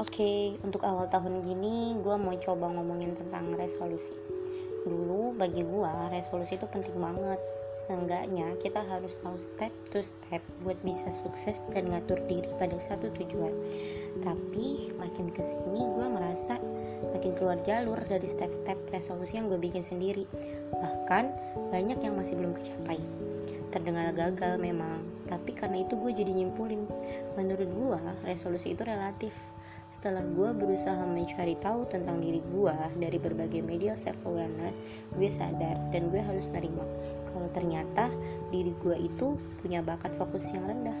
Oke, untuk awal tahun gini gue mau coba ngomongin tentang resolusi. Dulu bagi gue resolusi itu penting banget. Seenggaknya kita harus tahu step to step buat bisa sukses dan ngatur diri pada satu tujuan. Tapi makin ke sini gue ngerasa makin keluar jalur dari step-step resolusi yang gue bikin sendiri. Bahkan banyak yang masih belum kecapai. Terdengar gagal memang, tapi karena itu gue jadi nyimpulin. Menurut gue resolusi itu relatif setelah gue berusaha mencari tahu tentang diri gue dari berbagai media self awareness, gue sadar dan gue harus nerima kalau ternyata diri gue itu punya bakat fokus yang rendah.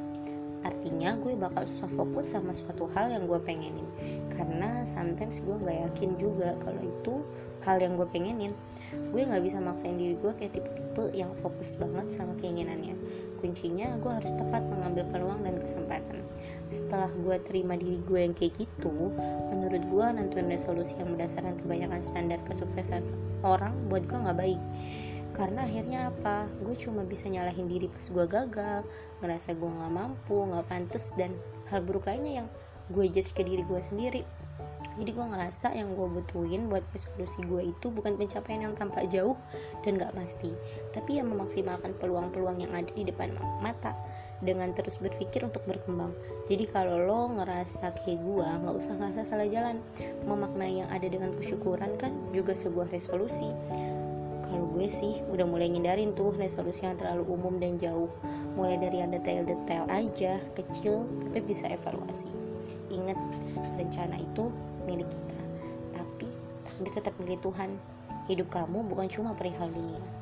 Artinya gue bakal susah fokus sama suatu hal yang gue pengenin. Karena sometimes gue gak yakin juga kalau itu hal yang gue pengenin. Gue gak bisa maksain diri gue kayak tipe-tipe yang fokus banget sama keinginannya. Kuncinya gue harus tepat mengambil peluang dan kesempatan setelah gue terima diri gue yang kayak gitu menurut gue nentuin resolusi yang berdasarkan kebanyakan standar kesuksesan orang buat gue nggak baik. Karena akhirnya apa? Gue cuma bisa nyalahin diri pas gue gagal ngerasa gue nggak mampu nggak pantas dan hal buruk lainnya yang gue judge ke diri gue sendiri. Jadi gue ngerasa yang gue butuhin buat resolusi gue itu bukan pencapaian yang tampak jauh dan gak pasti tapi yang memaksimalkan peluang-peluang yang ada di depan mata dengan terus berpikir untuk berkembang. Jadi kalau lo ngerasa kayak gue nggak usah ngerasa salah jalan. Memaknai yang ada dengan kesyukuran kan juga sebuah resolusi. Kalau gue sih udah mulai ngindarin tuh resolusi yang terlalu umum dan jauh. Mulai dari yang detail-detail aja kecil tapi bisa evaluasi. Ingat rencana itu milik kita. Tapi takdir tetap milik Tuhan. Hidup kamu bukan cuma perihal dunia